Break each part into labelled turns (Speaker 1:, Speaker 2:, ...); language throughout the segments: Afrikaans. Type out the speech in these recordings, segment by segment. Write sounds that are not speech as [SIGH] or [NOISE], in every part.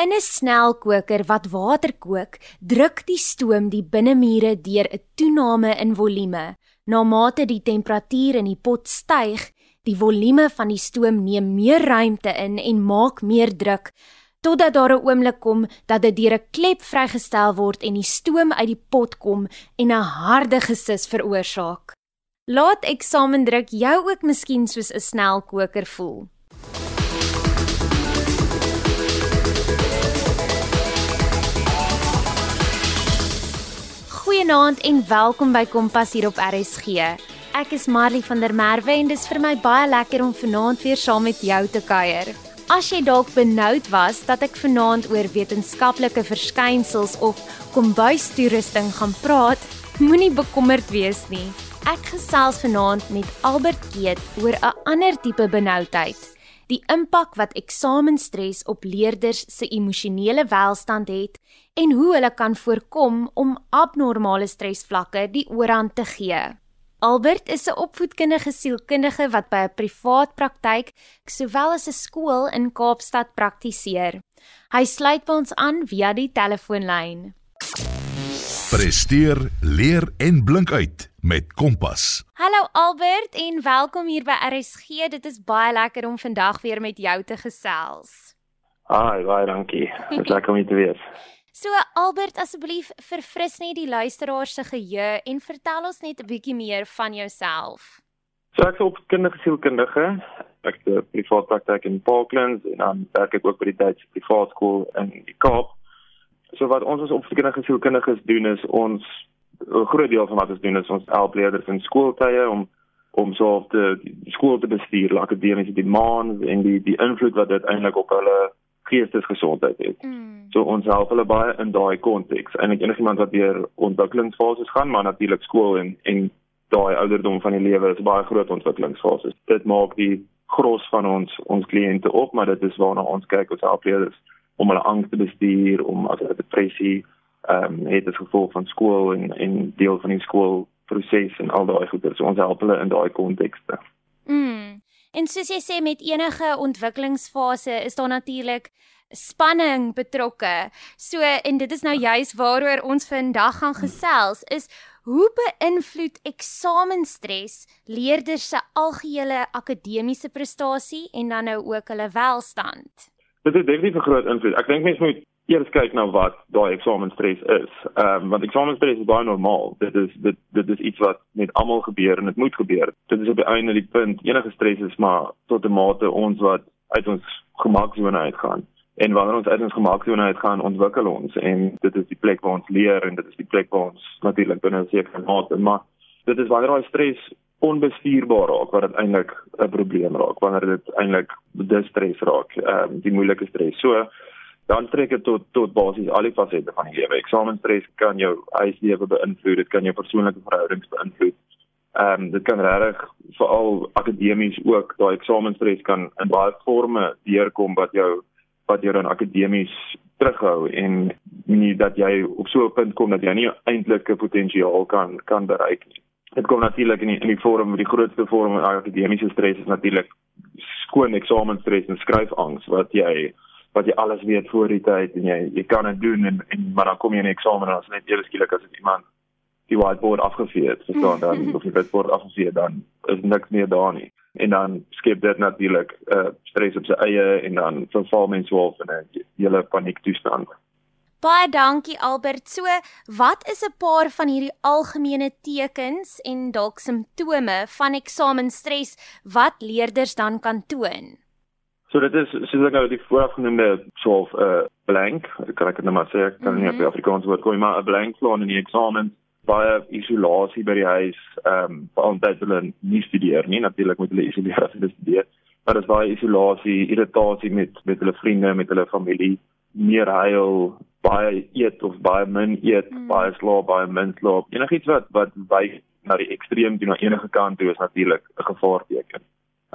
Speaker 1: In 'n snelkoker wat water kook, druk die stoom die binnemure deur 'n toename in volume. Na mate die temperatuur in die pot styg, die volume van die stoom neem meer ruimte in en maak meer druk totdat daar 'n oomblik kom dat dit deur 'n klep vrygestel word en die stoom uit die pot kom en 'n harde gesis veroorsaak. Laat eksamendruk jou ook miskien soos 'n snelkoker voel. Goeienaand en welkom by Kompas hier op RSG. Ek is Marley van der Merwe en dis vir my baie lekker om vanaand weer saam met jou te kuier. As jy dalk benoud was dat ek vanaand oor wetenskaplike verskynsels of kombuistoerusting gaan praat, moenie bekommerd wees nie. Ek gesels vanaand met Albert Keet oor 'n ander tipe benoudheid, die impak wat eksamenstres op leerders se emosionele welstand het en hoe hulle kan voorkom om abnormale stresvlakke die oorhand te gee. Albert is 'n opvoedkundige sielkundige wat by 'n privaat praktyk sowel as 'n skool in Kaapstad praktiseer. Hy sluit by ons aan via die telefoonlyn.
Speaker 2: Presteer, leer en blink uit met Kompas.
Speaker 1: Hallo Albert en welkom hier by RSG. Dit is baie lekker om vandag weer met jou te gesels.
Speaker 3: Haai, baie dankie. Dit is lekker om hier te wees.
Speaker 1: So Albert, asseblief verfris net die luisteraars se geheue en vertel ons net 'n bietjie meer van jouself.
Speaker 3: So ek is op kindersielkundige. Ek het 'n privaat praktyk in Parklands en dan werk ek ook by die Duitse privaat skool in die Kaap. So wat ons as opvoedkundiges doen is ons 'n groot deel van wat ons doen is ons help leerders in skooltye om om so op die, die skool te bestuur, akademiese demands en die die invloed wat dit eintlik op hulle geestesgesondheid het. Mm. So ons help hulle baie in daai konteks. Eintlik enigiemand wat deur ontwikkelingsfases gaan, maar natuurlik skool en en daai ouderdom van die lewe is baie groot ontwikkelingsfases. Dit maak die gros van ons ons kliënte op, maar dit is waarna ons kyk ons help leerders om hulle angs te bestuur, om as hulle depressie ehm um, het as gevolg van skool en en deel van die skoolproses en al daai goeie. So ons help hulle in daai kontekste.
Speaker 1: Mm. En soos jy sê met enige ontwikkelingsfase is daar natuurlik spanning betrokke. So en dit is nou juis waaroor ons vandag gaan gesels is hoe beïnvloed eksamenstres leerders se algehele akademiese prestasie en dan nou ook hulle welstand.
Speaker 3: Dit het definitief 'n groot invloed. Ek dink mense moet eers kyk na wat daai eksamenstres is. Ehm um, want eksamenstres is baie normaal. Dit is dit dit is iets wat met almal gebeur en dit moet gebeur. Dit is op die einde die punt. Enige stres is maar tot 'n mate ons wat uit ons gemaaksone uitgaan. En wanneer ons uit ons gemaaksone uitgaan, ontwikkel ons en dit is die plek waar ons leer en dit is die plek waar ons natuurlik binne 'n sekere mate, maar dit is wanneer daai stres onbestuurbaar raak wat dit eintlik 'n probleem raak wanneer dit eintlik distres raak, ehm um, die moeilike stres. So dan trek dit tot tot basies al die fasette van die lewe. Eksamenstres kan jou huislewe beïnvloed, dit kan jou persoonlike verhoudings beïnvloed. Ehm um, dit kan regtig veral akademies ook daai eksamenstres kan in baie forme deurkom wat jou wat jou dan akademies terughou en nie dat jy op so 'n punt kom dat jy nie eintlik 'n potensiaal kan kan bereik nie. Dit kom natuurlik in die, in die vorm die grootste vorm van akademiese stres is natuurlik skoon eksamenstres en skryfangs wat jy wat jy alles weet voor die tyd en jy jy kan dit doen en en maar dan kom jy in die eksamen en as net eers skielik as dit iemand die whiteboard afgevee het, verstaan dan [LAUGHS] of die whiteboard afgevee dan is niks meer daar nie. En dan skep dit natuurlik uh stres op sy eie en dan verval mense wel in 'n hele paniektoestand.
Speaker 1: Baie dankie Albert. So, wat is 'n paar van hierdie algemene tekens en dalk simptome van eksamenstres wat leerders dan kan toon?
Speaker 3: So dit is soos ek nou die voorafgenoemde soof 'n uh, blank, kan ek net maar sê, ek kan mm -hmm. nie op mhm. Afrikaans woord kom maar 'n blank slaan in die eksamen baie isolasie by die huis, ehm um, omdat hulle nie studeer nie, natuurlik moet hulle isoleer as hulle studeer. Maar dit is baie isolasie, irritasie met met hulle vriende, met hulle familie, meer huil, baie eet of baie min eet, mm. baie slaap, baie min slaap. Enigiets wat wat wyk na die ekstreem toe na enige kant toe is natuurlik 'n gevaarteken.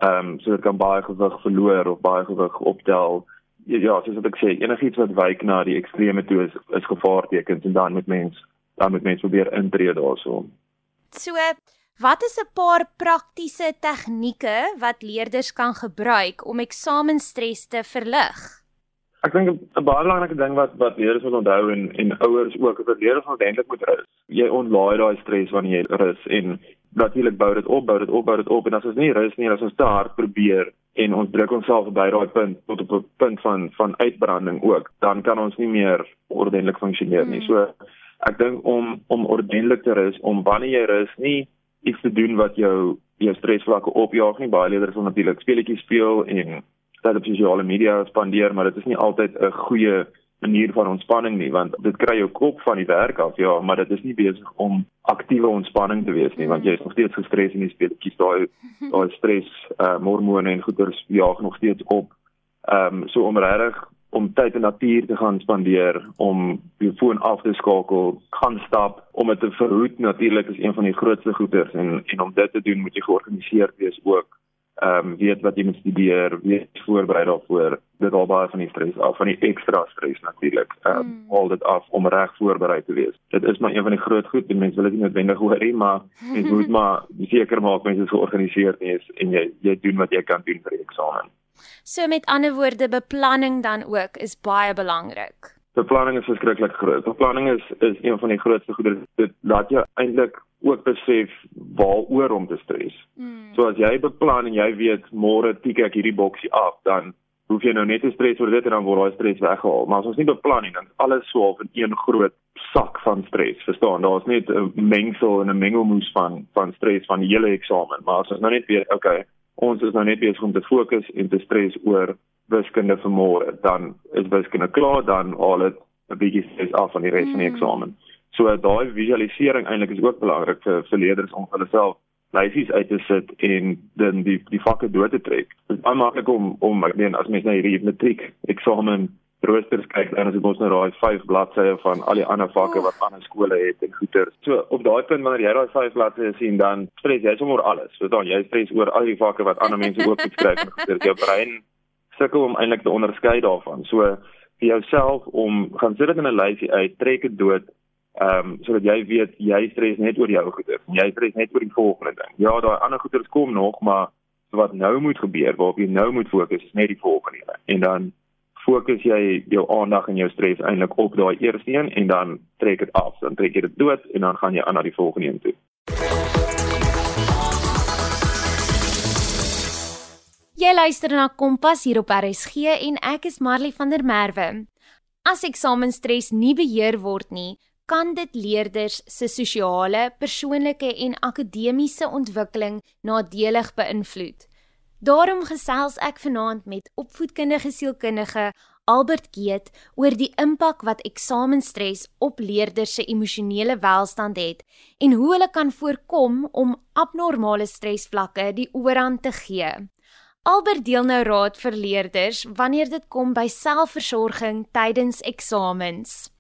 Speaker 3: Ehm um, so dit kan baie gewig verloor of baie gewig optel. Ja, ja soos wat ek sê, enigiets wat wyk na die ekstreme toe is is gevaartekens en dan met mens dan met mens probeer intree daarso.
Speaker 1: So Wat is 'n paar praktiese tegnieke wat leerders kan gebruik om eksamenstres te verlig?
Speaker 3: Ek dink 'n baie belangrike ding wat wat leerders moet onthou en en ouers ook, is dat leerders eintlik moet rus. Jy ontlaai daai stres wanneer jy rus en natuurlik bou dit op, bou dit op, bou dit op en as ons nie rus nie, as ons te hard probeer en ons druk onsself by daai punt tot op 'n punt van van uitbranding ook, dan kan ons nie meer ordentlik funksioneer nie. Hmm. So ek dink om om ordentlik te rus, om wanneer jy rus nie iets te doen wat jou jou stresvlakke opjaag nie. Baie leerders wil natuurlik speletjies speel en tyd op sosiale media spandeer, maar dit is nie altyd 'n goeie manier van ontspanning nie want dit kry jou kop van die werk af ja maar dit is nie besig om aktiewe ontspanning te wees nie want jy is nog steeds gestres in die speletjies daai daai stres uh, hormone en goeters jaag nog steeds op. Ehm um, so om regtig om tyd in natuur te gaan spandeer om jou foon af te skakel gaan stap om dit te verhoed natuurlik is een van die grootste goeters en en om dit te doen moet jy georganiseerd wees ook ehm um, weet wat jy moet studeer, weet voorberei daarvoor. Dit al baie van die stres af, van die ekstra stres natuurlik. Ehm um, mm. al dit af om reg voorberei te wees. Dit is maar een van die groot goed, die mense wil dit nie noodwendig hoor nie, maar mens moet [LAUGHS] maar seker maak mense is georganiseerd is en jy jy doen wat jy kan doen vir die eksamen.
Speaker 1: So met ander woorde, beplanning dan ook is baie belangrik.
Speaker 3: Beplanning is verskriklik groot. Beplanning is is een van die grootste goedere. Dit laat jou eintlik ook besef waaroor om te stres. Mm. So as jy beplan en jy weet môre tik ek hierdie boksie af, dan hoef jy nou net te stres oor dit en dan word daai stres weggehaal. Maar as ons nie beplan nie, dan is alles so half in een groot sak van stres. Verstaan? Daar's net 'n mengsel en 'n mengelmoes van van stres van die hele eksamen. Maar as ons nou net weet, okay, ons is nou net besig om te fokus en te stres oor wiskunde vir môre, dan is wiskunde klaar, dan al dit 'n bietjie stres af van die res van die mm. eksamen. So daai visualisering eintlik is ook belangrik vir vir leerders om hulle self lyfies uit te sit en dan die die vakke dood te trek. Dit is baie maklik om om ek meen as mens na hierdie matriek eksamen roosters kyk dan as jy mos nou daai 5 bladsye van al die ander vakke wat ander skole het en goeie. So op daai punt wanneer jy daai 5 bladsye sien dan stres jy sommer alles. So dan jy stres oor al die vakke wat ander mense ook geskryf het. Dit jou brein sukkel om eintlik te onderskei daarvan. So vir jouself om gaan sit dit in 'n lyfie uit, trek dit dood Ehm um, sodat jy weet jy stres net oor jou goeder. Jy stres net oor die volgende ding. Ja, daai ander goeders kom nog, maar wat nou moet gebeur, waarop jy nou moet fokus is net die volgende een. En dan fokus jy jou aandag en jou stres eintlik op daai eerste een en dan trek dit af. Dan trek jy dit dood en dan gaan jy aan na die volgende een toe.
Speaker 1: Jy luister na Kompas hier op RSG en ek is Marley van der Merwe. As eksamenstres nie beheer word nie, kan dit leerders se sosiale, persoonlike en akademiese ontwikkeling nadelig beïnvloed. Daarom gesels ek vanaand met opvoedkundige sielkundige Albert Geet oor die impak wat eksamenstres op leerders se emosionele welstand het en hoe hulle kan voorkom om abnormale stresvlakke die oorhand te gee. Albert deel nou raad vir leerders wanneer dit kom by selfversorging tydens eksamens.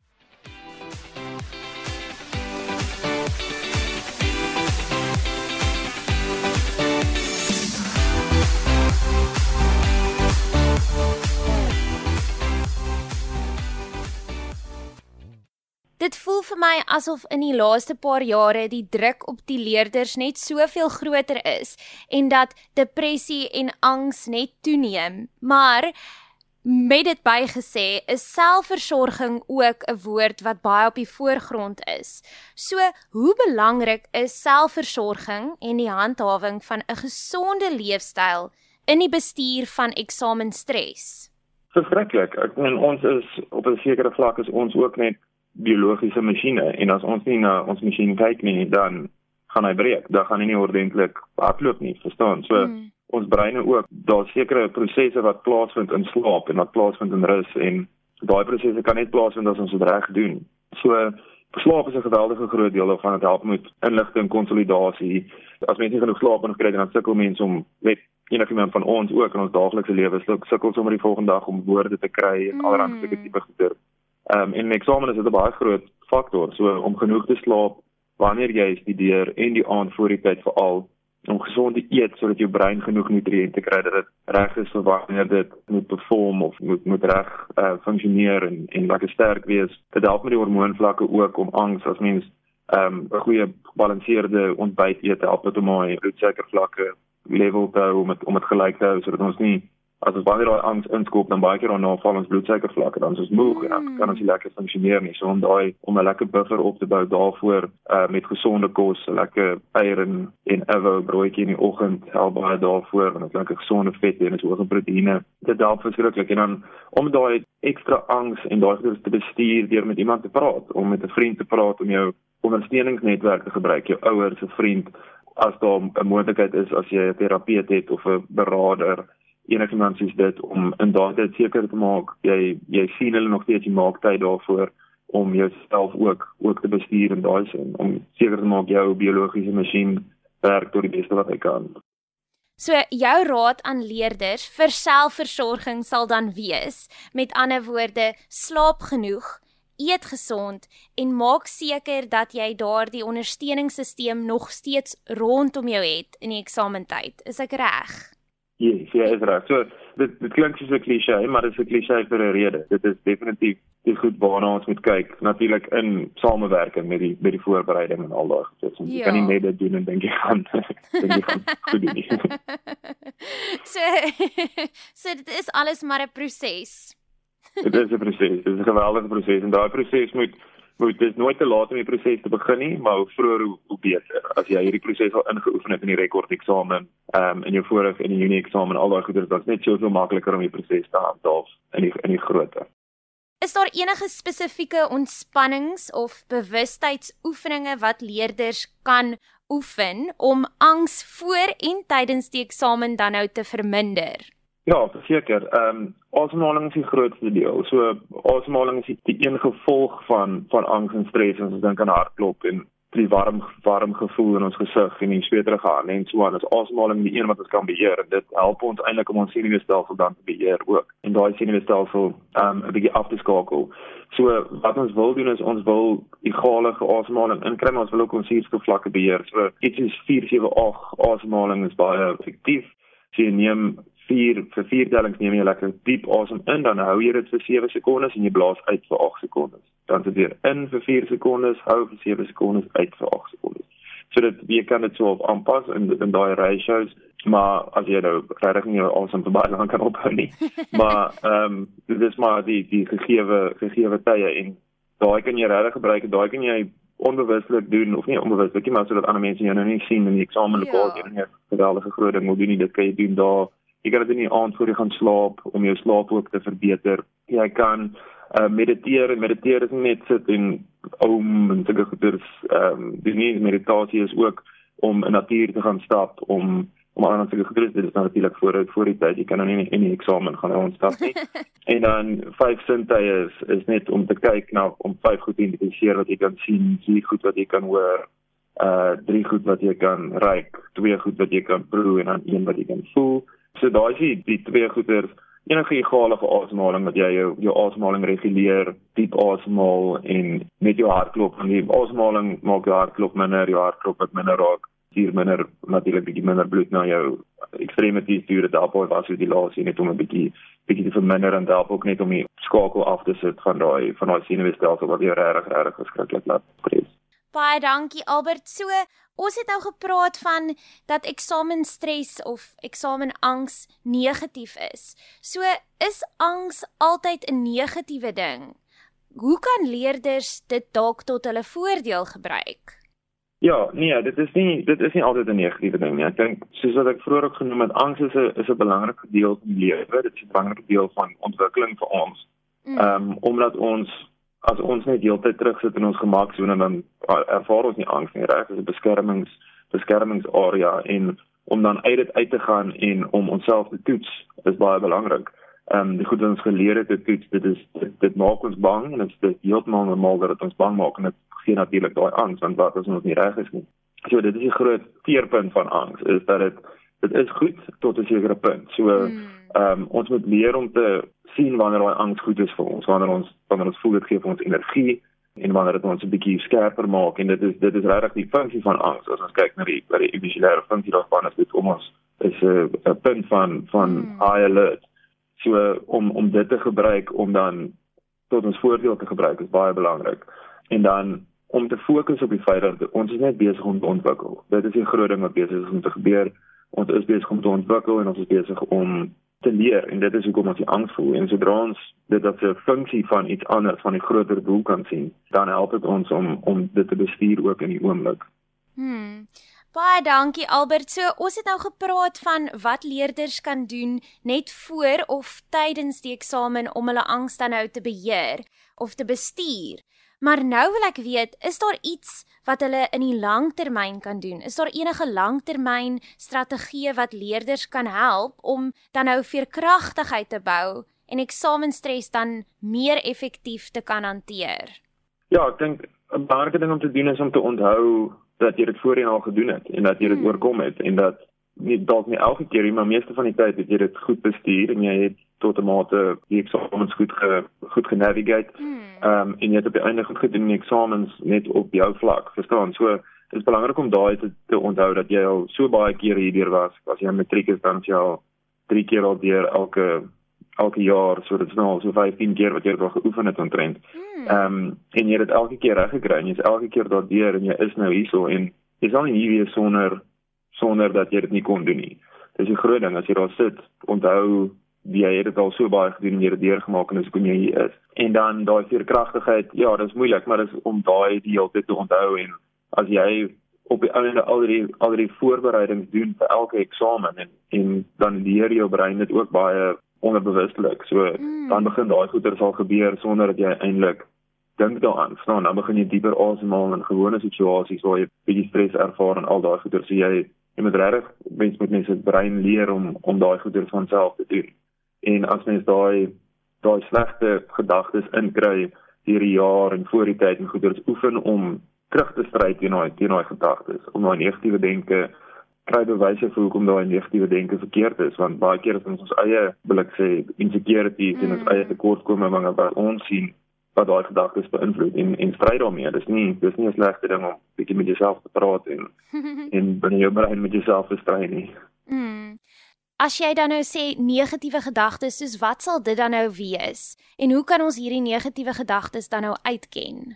Speaker 1: Vir my asof in die laaste paar jare die druk op die leerders net soveel groter is en dat depressie en angs net toeneem. Maar met dit bygesê, is selfversorging ook 'n woord wat baie op die voorgrond is. So, hoe belangrik is selfversorging en die handhawing van 'n gesonde leefstyl in die bestuur van eksamenstres?
Speaker 3: Verskriklik. Ek meen ons is op 'n sekere vlak is ons ook net biologiese masjiene. En as ons nie na ons masjien kyk nie dan gaan hy breek. Dan gaan hy nie ordentlik hardloop nie verstaan? So mm. ons breine ook daar sekere prosesse wat plaasvind in slaap en wat plaasvind in rus en daai prosesse kan net plaasvind as ons dit reg doen. So slaap is 'n geweldige groot deel daarvan. Dit help met inligting konsolidasie. As mense nie genoeg slaap genoeg kry dan sukkel mense om net enigiemand van ons ook in ons daaglikse lewe sukkel sommer die volgende dag om woorde te kry en mm. allerlei sulke tipe goeie Ehm um, en eksamen is dit 'n baie groot faktor. So om genoeg te slaap wanneer jy studeer en die aand voor die tyd veral om gesond te eet sodat jou brein genoeg nutriënte kry dat dit reg is vir wanneer dit moet perform of moet moet reg uh, funksioneer en en lekker sterk wees. Dit help met die hormoonvlakke ook om angs as mens ehm um, 'n goeie gebalanseerde ontbyt eet help dit om my bloedsuikervlakke level te hou om het, om dit gelyk te hou sodat ons nie as ons wanneer daai angs inskop dan baie keer daarna val ons bloedsuikervlakke dan is ons moeg en dan kan ons nie lekker funksioneer nie. So om daai om 'n lekker buffer op te bou daarvoor uh, met gesonde kos, lekker eier en en ewe broodjie in die oggend help baie daarvoor want dit is lekker gesonde vet en is hoë proteïene. Dit help verskriklik en dan om daai ekstra angs en daai goeie te bestuur deur met iemand te praat, om met 'n vriend te praat om jou ondersteuningsnetwerk te gebruik, jou ouers, 'n vriend as daar 'n moontlikheid is as jy 'n terapeut het of 'n beraader enigiemand sies dit om in daardie seker te maak jy jy sien hulle nog steeds jy maak tyd daarvoor om jouself ook ook te bestuur in daai sin om seker te maak jou biologiese masjien werk tot die beste wat hy kan.
Speaker 1: So jou raad aan leerders vir selfversorging sal dan wees met ander woorde slaap genoeg eet gesond en maak seker dat jy daardie ondersteuningssisteem nog steeds rondom jou het in die eksamentyd. Is ek reg?
Speaker 3: Ja, yes, jy is reg. So dit dit klink soos 'n klise, maar dit is 'n klise vir 'n rede. Dit is definitief die goed waarna ons moet kyk, natuurlik in samewerking met die met die voorbereiding en al daai goed. Jy ja. kan nie net dit doen en dink jy gaan [LAUGHS] dink jy gaan goed doen nie. [LAUGHS]
Speaker 1: so [LAUGHS] so dit is alles maar 'n proses.
Speaker 3: Dit is 'n proses. Dit is 'n geweldige proses en daai proses moet moet dit nooit te laat om die proses te begin nie, maar hoe vroeër hoe, hoe beter. As jy hierdie proses al ingeoefen het in die rekord eksamen, ehm um, in jou vorige in die Junie eksamen, al daai goeders, dan is net soveel makliker om die proses te handhaaf in die in die grootte.
Speaker 1: Is daar enige spesifieke ontspannings of bewustheidsoefeninge wat leerders kan oefen om angs voor en tydens die eksamen dan nou te verminder?
Speaker 3: Ja, verseker. Ehm um, asemhaling is die grootste deel. So asemhaling is die een gevolg van van angs en stres as ons dink aan hartklop en die warm warm gevoel in ons gesig en die sweterige hande en so aan. As asemhaling die een wat ons kan beheer en dit help ons eintlik om ons senuweestelsel dan te beheer ook. En daai senuweestelsel ehm um, 'n bietjie af te skakel. So wat ons wil doen is ons wil egalige asemhaling inkry, maar ons wil ook ons suurstofvlakke beheer. So iets is 4 7 8 asemhaling is baie effektief. So jy neem 4 vir 4 tellings neem jy lekker diep asem in, dan hou jy dit vir 7 sekondes en jy blaas uit vir 8 sekondes. Dan sit jy in vir 4 sekondes, hou vir 7 sekondes uit vir 8 sekondes. So dit jy kan dit so aanpas in in daai ratios, maar as jy nou regtig nie asem vir baie lank kan ophou nie. [LAUGHS] maar ehm um, dit is maar die die gegeewe gegeewe tye en daai kan jy regtig gebruik, daai kan jy onbewuslik doen of nie onbewuslik nie, maar sodat ander mense jou nou nie sien in die eksamenlokaal ja. jy nie 'n geweldige groot ding moet doen nie, dit kan jy doen daar jy kan dit in die aand voor jy gaan slaap om jou slaap ook te verbeter. Jy kan uh, mediteer en mediteer is net sit en om en sulke goeders ehm um, die nie meditasie is ook om in natuur te gaan stap om om aan sulke goeders dit is natuurlik voor voor die tyd jy kan nou nie in die eksamen gaan rondstap nie. [LAUGHS] en dan vyf sintuie is is net om te kyk na om vyf goed te identifiseer wat jy kan sien, vier goed wat jy kan hoor uh drie goed wat jy kan ruik, twee goed wat jy kan proe en dan een wat jy kan voel. So daai is die, die twee goeters enige egalige asemhaling wat jy jou jou asemhaling reguleer, diep asemhaal en met jou hartklop en die asemhaling maak jou hartklop minder, jou hartklop wat minder raak, hier minder natuurlik bietjie minder bloed na jou ekstremiteite stuur dit daarop was die laaste net om 'n bietjie bietjie te verminder en daarop ook net om die skakel af te sit van daai van daai senuweestelsel wat jou regtig regtig verskriklik laat stres.
Speaker 1: Baie dankie Albert. So, ons het nou gepraat van dat eksamenstres of eksamenangs negatief is. So, is angs altyd 'n negatiewe ding? Hoe kan leerders dit dalk tot hulle voordeel gebruik?
Speaker 3: Ja, nee, dit is nie dit is nie altyd 'n negatiewe ding nie. Ek dink soos wat ek vroeër ook genoem het, angs is 'n is 'n belangrike deel van die lewe. Dit is 'n belangrike deel van ontwikkeling vir ons. Mm. Ehm mm. um, omdat ons as ons net heeltyd terugsit in ons gemaksone dan ervaar ons nie angs nie reg dis 'n beskermings beskermingsarea en om dan uit dit uit te gaan en om onsself te toets is baie belangrik. Ehm um, die goed wat ons geleer het te toets dit is dit, dit maak ons bang en dit is heeltemal normaal dat dit ons bang maak en dit gee natuurlik daai angs want wat as ons nie reg is nie. So dit is die groot keerpunt van angs is dat dit dit is goed tot 'n sekere punt. So hmm. ehm um, ons moet leer om te sien wanneer daai angs goed is vir ons, wanneer ons wanneer ons voel dit gee vir ons energie en wanneer dit ons 'n bietjie skerper maak en dit is dit is regtig die funksie van angs. As ons kyk na die by die visuele funksie daarvan is dit om ons is 'n 'n punt van van hmm. high alert. So om om dit te gebruik om dan tot ons voordeel te gebruik is baie belangrik. En dan om te fokus op die feit dat ons is net besig om te ontwikkel. Dit is 'n groot ding wat besig is om te gebeur. Ons is besig om te ontwikkel en ons is besig om te leer en dit is hoekom ons die angs voel en sodra ons dit as 'n funksie van iets anders van 'n groter doel kan sien, dan help dit ons om om dit te bestuur ook in die oomblik.
Speaker 1: Hmm. Baie dankie Albert. So ons het nou gepraat van wat leerders kan doen net voor of tydens die eksamen om hulle angs dan nou te beheer of te bestuur. Maar nou wil ek weet, is daar iets wat hulle in die langtermyn kan doen? Is daar enige langtermyn strategieë wat leerders kan help om dan nou veerkragtigheid te bou en eksamenstres dan meer effektief te kan hanteer?
Speaker 3: Ja, ek dink 'n belangrike ding om te doen is om te onthou dat jy dit voorheen al gedoen het en dat jy dit hmm. oorkom het en dat nie dalk nie elke keer nie, maar meeste van die tyd het jy dit goed bestuur en jy het tot 'n mate die eksamens goed ge, goed genavigate. Hmm. Ehm um, en jy het op die einde goed gedoen die eksamens net op jou vlak, verstaan? So dit is belangrik om daai te, te onthou dat jy al so baie keer hierdeur was. As jy matriek is dan jy al drie keer al deur elke elke jaar, so dit is nou al so 15 keer wat jy dit al geoefen het omtrent. Hmm. Ehm um, en jy het dit elke keer reg gekry en jy's elke keer daardeur en jy is nou hierso en jy sal nie hier wees sonder sonder dat jy dit nie kon doen nie. Dis 'n groot ding as jy daar sit. Onthou jy het dit al so baie gedoen en jy het dit deurgemaak en dis hoekom jy hier is. En dan daai veerkragtigheid, ja, dit is moeilik, maar dit is om daai deel te onthou en as jy op die einde al die al die voorbereidings doen vir elke eksamen en en dan leer jou brein dit ook baie onderbewustelik. So mm. dan begin daai goeie sal gebeur sonder dat jy eintlik dink daaraan. Verstaan, dan begin jy dieper asemhaal in gewone situasies waar jy bietjie stres ervaar en al daai goeie so jy jy moet regtig mens moet mens se brein leer om om daai goeie van self te doen en as mens daai daai slegte gedagtes inkry hierdie jaar en voor die tyd en goeders oefen om terug te stry teen daai teen daai gedagtes om daai negatiewe denke kry bewyse vir hoekom daai negatiewe denke verkeerd is want baie keer is ons eie wil ek sê insecurities mm. en ons eie tekortkominge wat ons sien wat daai gedagtes beïnvloed en en stry daarmee dis nie dis nie 'n slegte ding om bietjie met jouself te praat en [LAUGHS] en binne jou brein met jouself te stry nie mm.
Speaker 1: As jy dan nou sê negatiewe gedagtes, soos wat sal dit dan nou wees? En hoe kan ons hierdie negatiewe gedagtes dan nou uitken?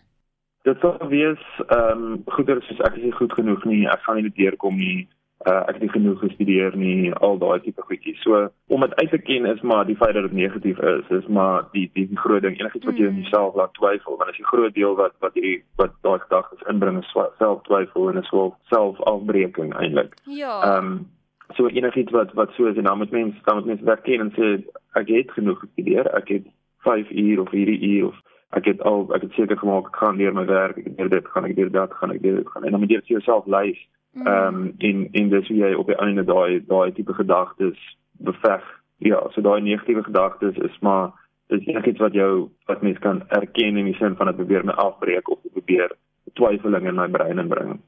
Speaker 3: Dit sal wees ehm um, goeie soos ek is nie goed genoeg nie, ek gaan nie deurkom nie, uh, ek het nie genoeg gestudeer nie, al daai tipe goedjies. So om dit uit te ken is maar die feit dat dit negatief is, is maar die die, die groot ding. Enigiets wat jy in mm. jouself laat twyfel, want as jy groot deel wat wat jy wat daai gedagtes inbring is self twyfel en is wel self afbreeking eintlik.
Speaker 1: Ja. Ehm um,
Speaker 3: so enigiets wat wat so is en dan moet mens dan moet mens werk ken en sê ek het genoeg gestudeer ek het 5 uur of hierdie uur of ek het al ek het seker gemaak ek gaan leer my werk ek het dit gaan ek doen dat gaan ek dit gaan. En dan moet jy vir jouself lys. Mm. ehm um, in in dis hoe jy op die einde daai daai tipe gedagtes beveg. Ja so daai negatiewe gedagtes is maar dis enigiets wat jou wat mens kan erken in die sin van dit probeer my afbreek of probeer twyfeling in my brein inbring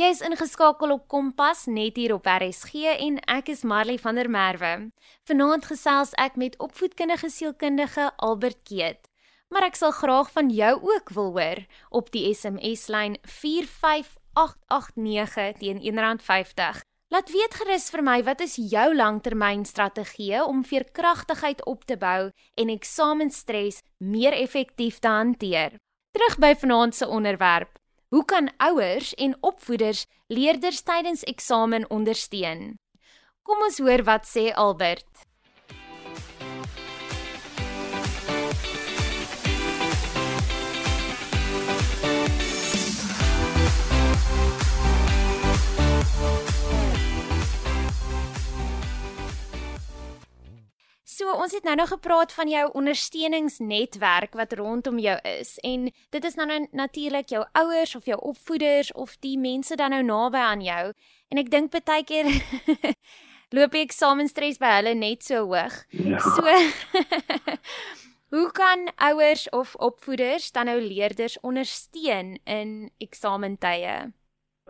Speaker 1: Jy is ingeskakel op Kompas net hier op RSG en ek is Marley van der Merwe. Vanaand gesels ek met opvoedkundige sielkundige Albert Keet. Maar ek sal graag van jou ook wil hoor op die SMS lyn 45889 teen R1.50. Laat weet gerus vir my wat is jou langtermynstrategie om veerkragtigheid op te bou en eksamenstres meer effektief te hanteer. Terug by vanaand se onderwerp. Hoe kan ouers en opvoeders leerders tydens eksamen ondersteun? Kom ons hoor wat sê Albert. So ons het nou nou gepraat van jou ondersteuningsnetwerk wat rondom jou is en dit is nou, nou natuurlik jou ouers of jou opvoeders of die mense dan nou naby aan jou en ek dink baie keer [LAUGHS] loop die eksamenstres by hulle net so hoog. Ja. So [LAUGHS] Hoe kan ouers of opvoeders dan nou leerders ondersteun in eksamentye?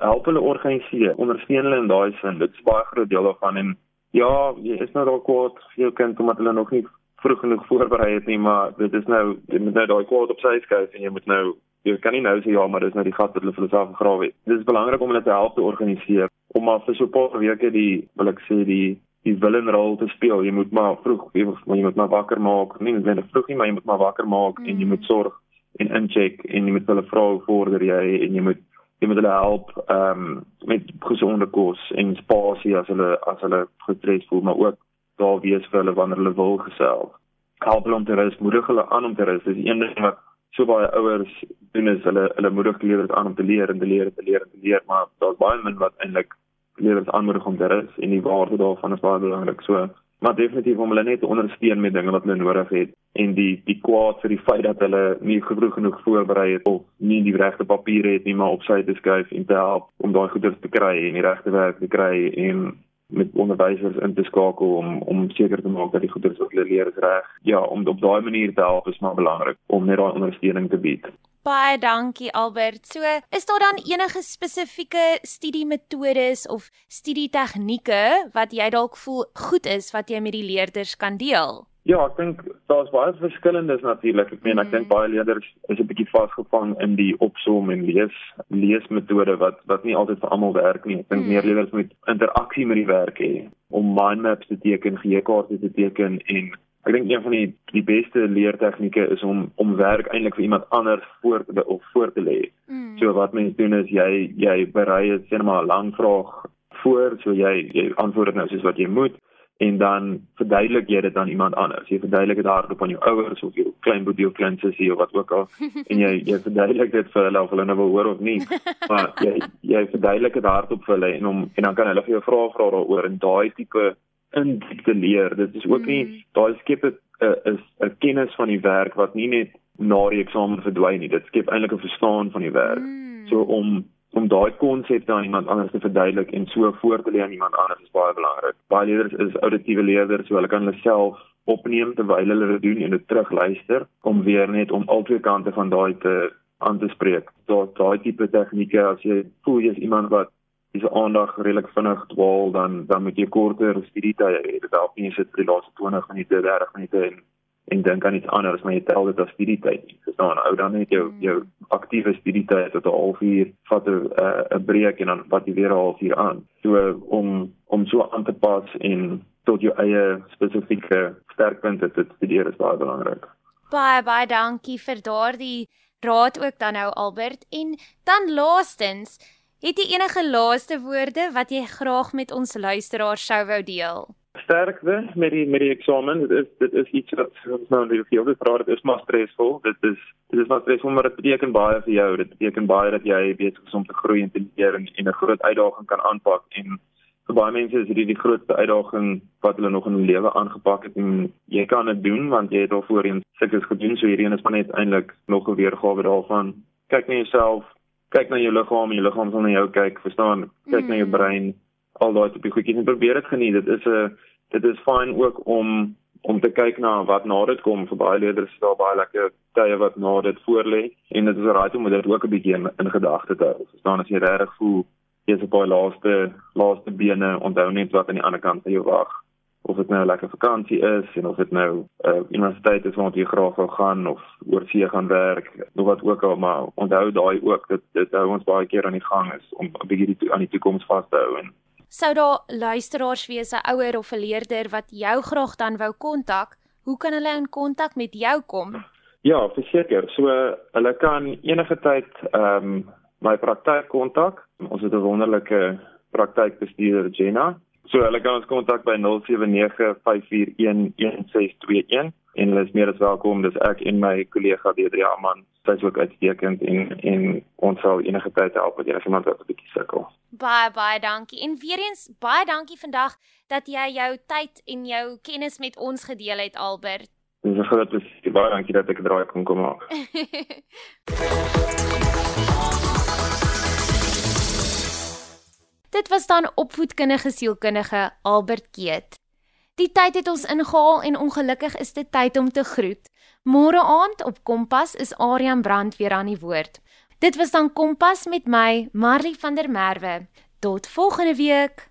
Speaker 3: Help hulle organiseer, ondersteun hulle in daai sin. Dit is baie groot deel daarvan en Ja, jy is nou dalk kwaad vir jou kind omdat hulle nog nie vroeg genoeg voorberei het nie, maar dit is nou jy moet nou daai kwaad op sy skuif en jy moet nou jy kan nie nou sê ja, maar dis nou die gat wat hulle vir hulself gegrawe het. Dit is belangrik om hulle te help te organiseer om maar vir so 'n paar weke die wil ek sê die die willenrol te speel. Jy moet maar vroeg jy moet, jy moet maar wakker maak. Nie net vroeg nie, maar jy moet maar wakker maak mm. en jy moet sorg en incheck en jy moet hulle vra hoe vorder jy en jy moet jy moet hulle help ehm um, met gesonde kos en spasie as hulle as hulle gestres voel, maar ook daar wees vir hulle wanneer hulle wil gesels. Help hulle om te rus, moedig hulle aan om te rus. Dis een ding wat so baie ouers doen is hulle hulle moedig leerders aan om te leer en te leer en te leer en te leer, maar daar's baie min wat eintlik leerders aanmoedig om te rus en die waarde daarvan is baie belangrik. So maar definitief om hulle net te ondersteun met dinge wat hulle nodig het en die die kwaad vir die feit dat hulle nie genoeg genoeg voorberei het of nie die regte papiere het nie maar op sy te skuif en te help om daai goeders te kry en die regte werk te kry en met onderwysers in te skakel om om seker te maak dat die goeders wat hulle leer is reg. Ja, om op daai manier te help is maar belangrik om net daai ondersteuning te bied.
Speaker 1: Baie dankie Albert. So, is daar dan enige spesifieke studiemetodes of studietegnieke wat jy dalk voel goed is wat jy met die leerders kan deel?
Speaker 3: Ja, ek dink daar's baie verskillendes natuurlik. Ek meen ek mm. dink baie leerders is 'n bietjie vasgevang in die opsom en lees leesmetode wat wat nie altyd vir almal werk nie. Ek dink mm. meer leerders moet interaksie met die werk hê om mind maps te teken, geheuekaarte te teken en Ek dink een van die die beste leertegnieke is om om werk eintlik vir iemand anders voor te of voor te lê. Mm. So wat mense doen is jy jy berei dit sê maar 'n lang vraag voor, so jy jy antwoord dit nou soos wat jy moet en dan verduidelik jy dit aan iemand anders. Jy verduidelik dit hardop aan jou ouers of jou klein broer of klein sussie of wat ook al en jy jy verduidelik dit vir hulle of hulle nou wil hoor of nie. Maar [LAUGHS] jy jy verduidelik dit hardop vir hulle en om en dan kan hulle vir jou vra vra daaroor en daai tipe in te leer. Dit is ook nie mm. daai skep uh, is 'n kennis van die werk wat nie net na die eksamen verdwyn nie. Dit skep eintlik 'n verstaan van die werk. Mm. So om om daai konsepte aan iemand anders te verduidelik en so voor te lê aan iemand anders is baie belangrik. Baie leerders is auditiewe leerders, so hulle kan hulle self opneem terwyl hulle dit doen en dit terugluister om weer net om albei kante van daai te aan te spreek. Daai daai tipe tegnieke as jy voel jy's iemand wat dis aandag redelik vinnig dwaal dan dan moet jy korter studietye hê. Dit help nie sit vir die laaste 20 minute, 30 minute en en dink aan iets anders, maar jy tel dit as studietyd. Dis dan ou dan net jou jou aktiewe studietyd tot 'n halfuur vat 'n 'n breek en dan vat jy weer 'n halfuur aan. So om om so aan te pas en tot jou eie spesifieke sterkpunte te studeer is baie belangrik.
Speaker 1: Baie baie dankie vir daardie raad ook dan nou Albert en dan laastens Het jy enige laaste woorde wat jy graag met ons luisteraars sou wou deel?
Speaker 3: Sterkte met die met die eksamen. Dit is dit is iets wat ons nou nie veel te praat. Dit is maar stresvol. Dit is dit is maar stresvol, maar dit beteken baie vir jou. Dit beteken baie dat jy besig is om te groei en te leer en, en 'n groot uitdaging kan aanpak en vir baie mense is dit die grootste uitdaging wat hulle nog in hulle lewe aangepak het en jy kan dit doen want jy het al voorheen sulke gedoen so hierdie is maar net eintlik nog 'n weergawe daarvan. Kyk na jouself, kyk na jou liggaam jou liggaam sal na jou kyk, verstaan? Kyk mm. na jou mm. brein, al daai tipe goedjies en probeer dit geniet. Dit is 'n dit is fyn ook om om te kyk na wat na dit kom. Vir baie leerders daar baie lekker tye wat na dit voorlê. En dit is reg om dit ook 'n bietjie in, in gedagte te hou. Verstaan as jy regtig voel jy is op daai laaste laaste bene, onthou net wat aan die ander kant van jou wag of dit nou 'n lekker vakansie is en of dit nou 'n uh, universiteit is waar jy graag wil gaan of oor see gaan werk of wat ook al. Maar onthou daai ook dit dit hou ons baie keer aan die gang is om 'n bietjie aan die toekoms vas te hou en
Speaker 1: sou daar luisteraars wees 'n ouer of 'n leerder wat jou graag dan wou kontak hoe kan hulle in kontak met jou kom
Speaker 3: Ja verseker so hulle kan enige tyd ehm um, my praktyk kontak ons het 'n wonderlike praktykbestuurder Jenna So hulle kan ons kontak by 0795411621 en hulle is meer as welkom. Dis ek en my kollega Deidre Aman. Sy's ook uitstekend en en ons sal enige tyd help met enige iemand wat 'n bietjie sukkel.
Speaker 1: Baie baie dankie. En weer eens baie dankie vandag dat jy jou tyd en jou kennis met ons gedeel het Albert.
Speaker 3: Dis 'n groot plesier. Baie dankie dat ek draai kon kom maak. [LAUGHS]
Speaker 1: Dit was dan opvoedkundige sielkundige Albert Keet. Die tyd het ons ingehaal en ongelukkig is dit tyd om te groet. Môre aand op Kompas is Aryan Brand weer aan die woord. Dit was dan Kompas met my Marley van der Merwe. Tot volgende week.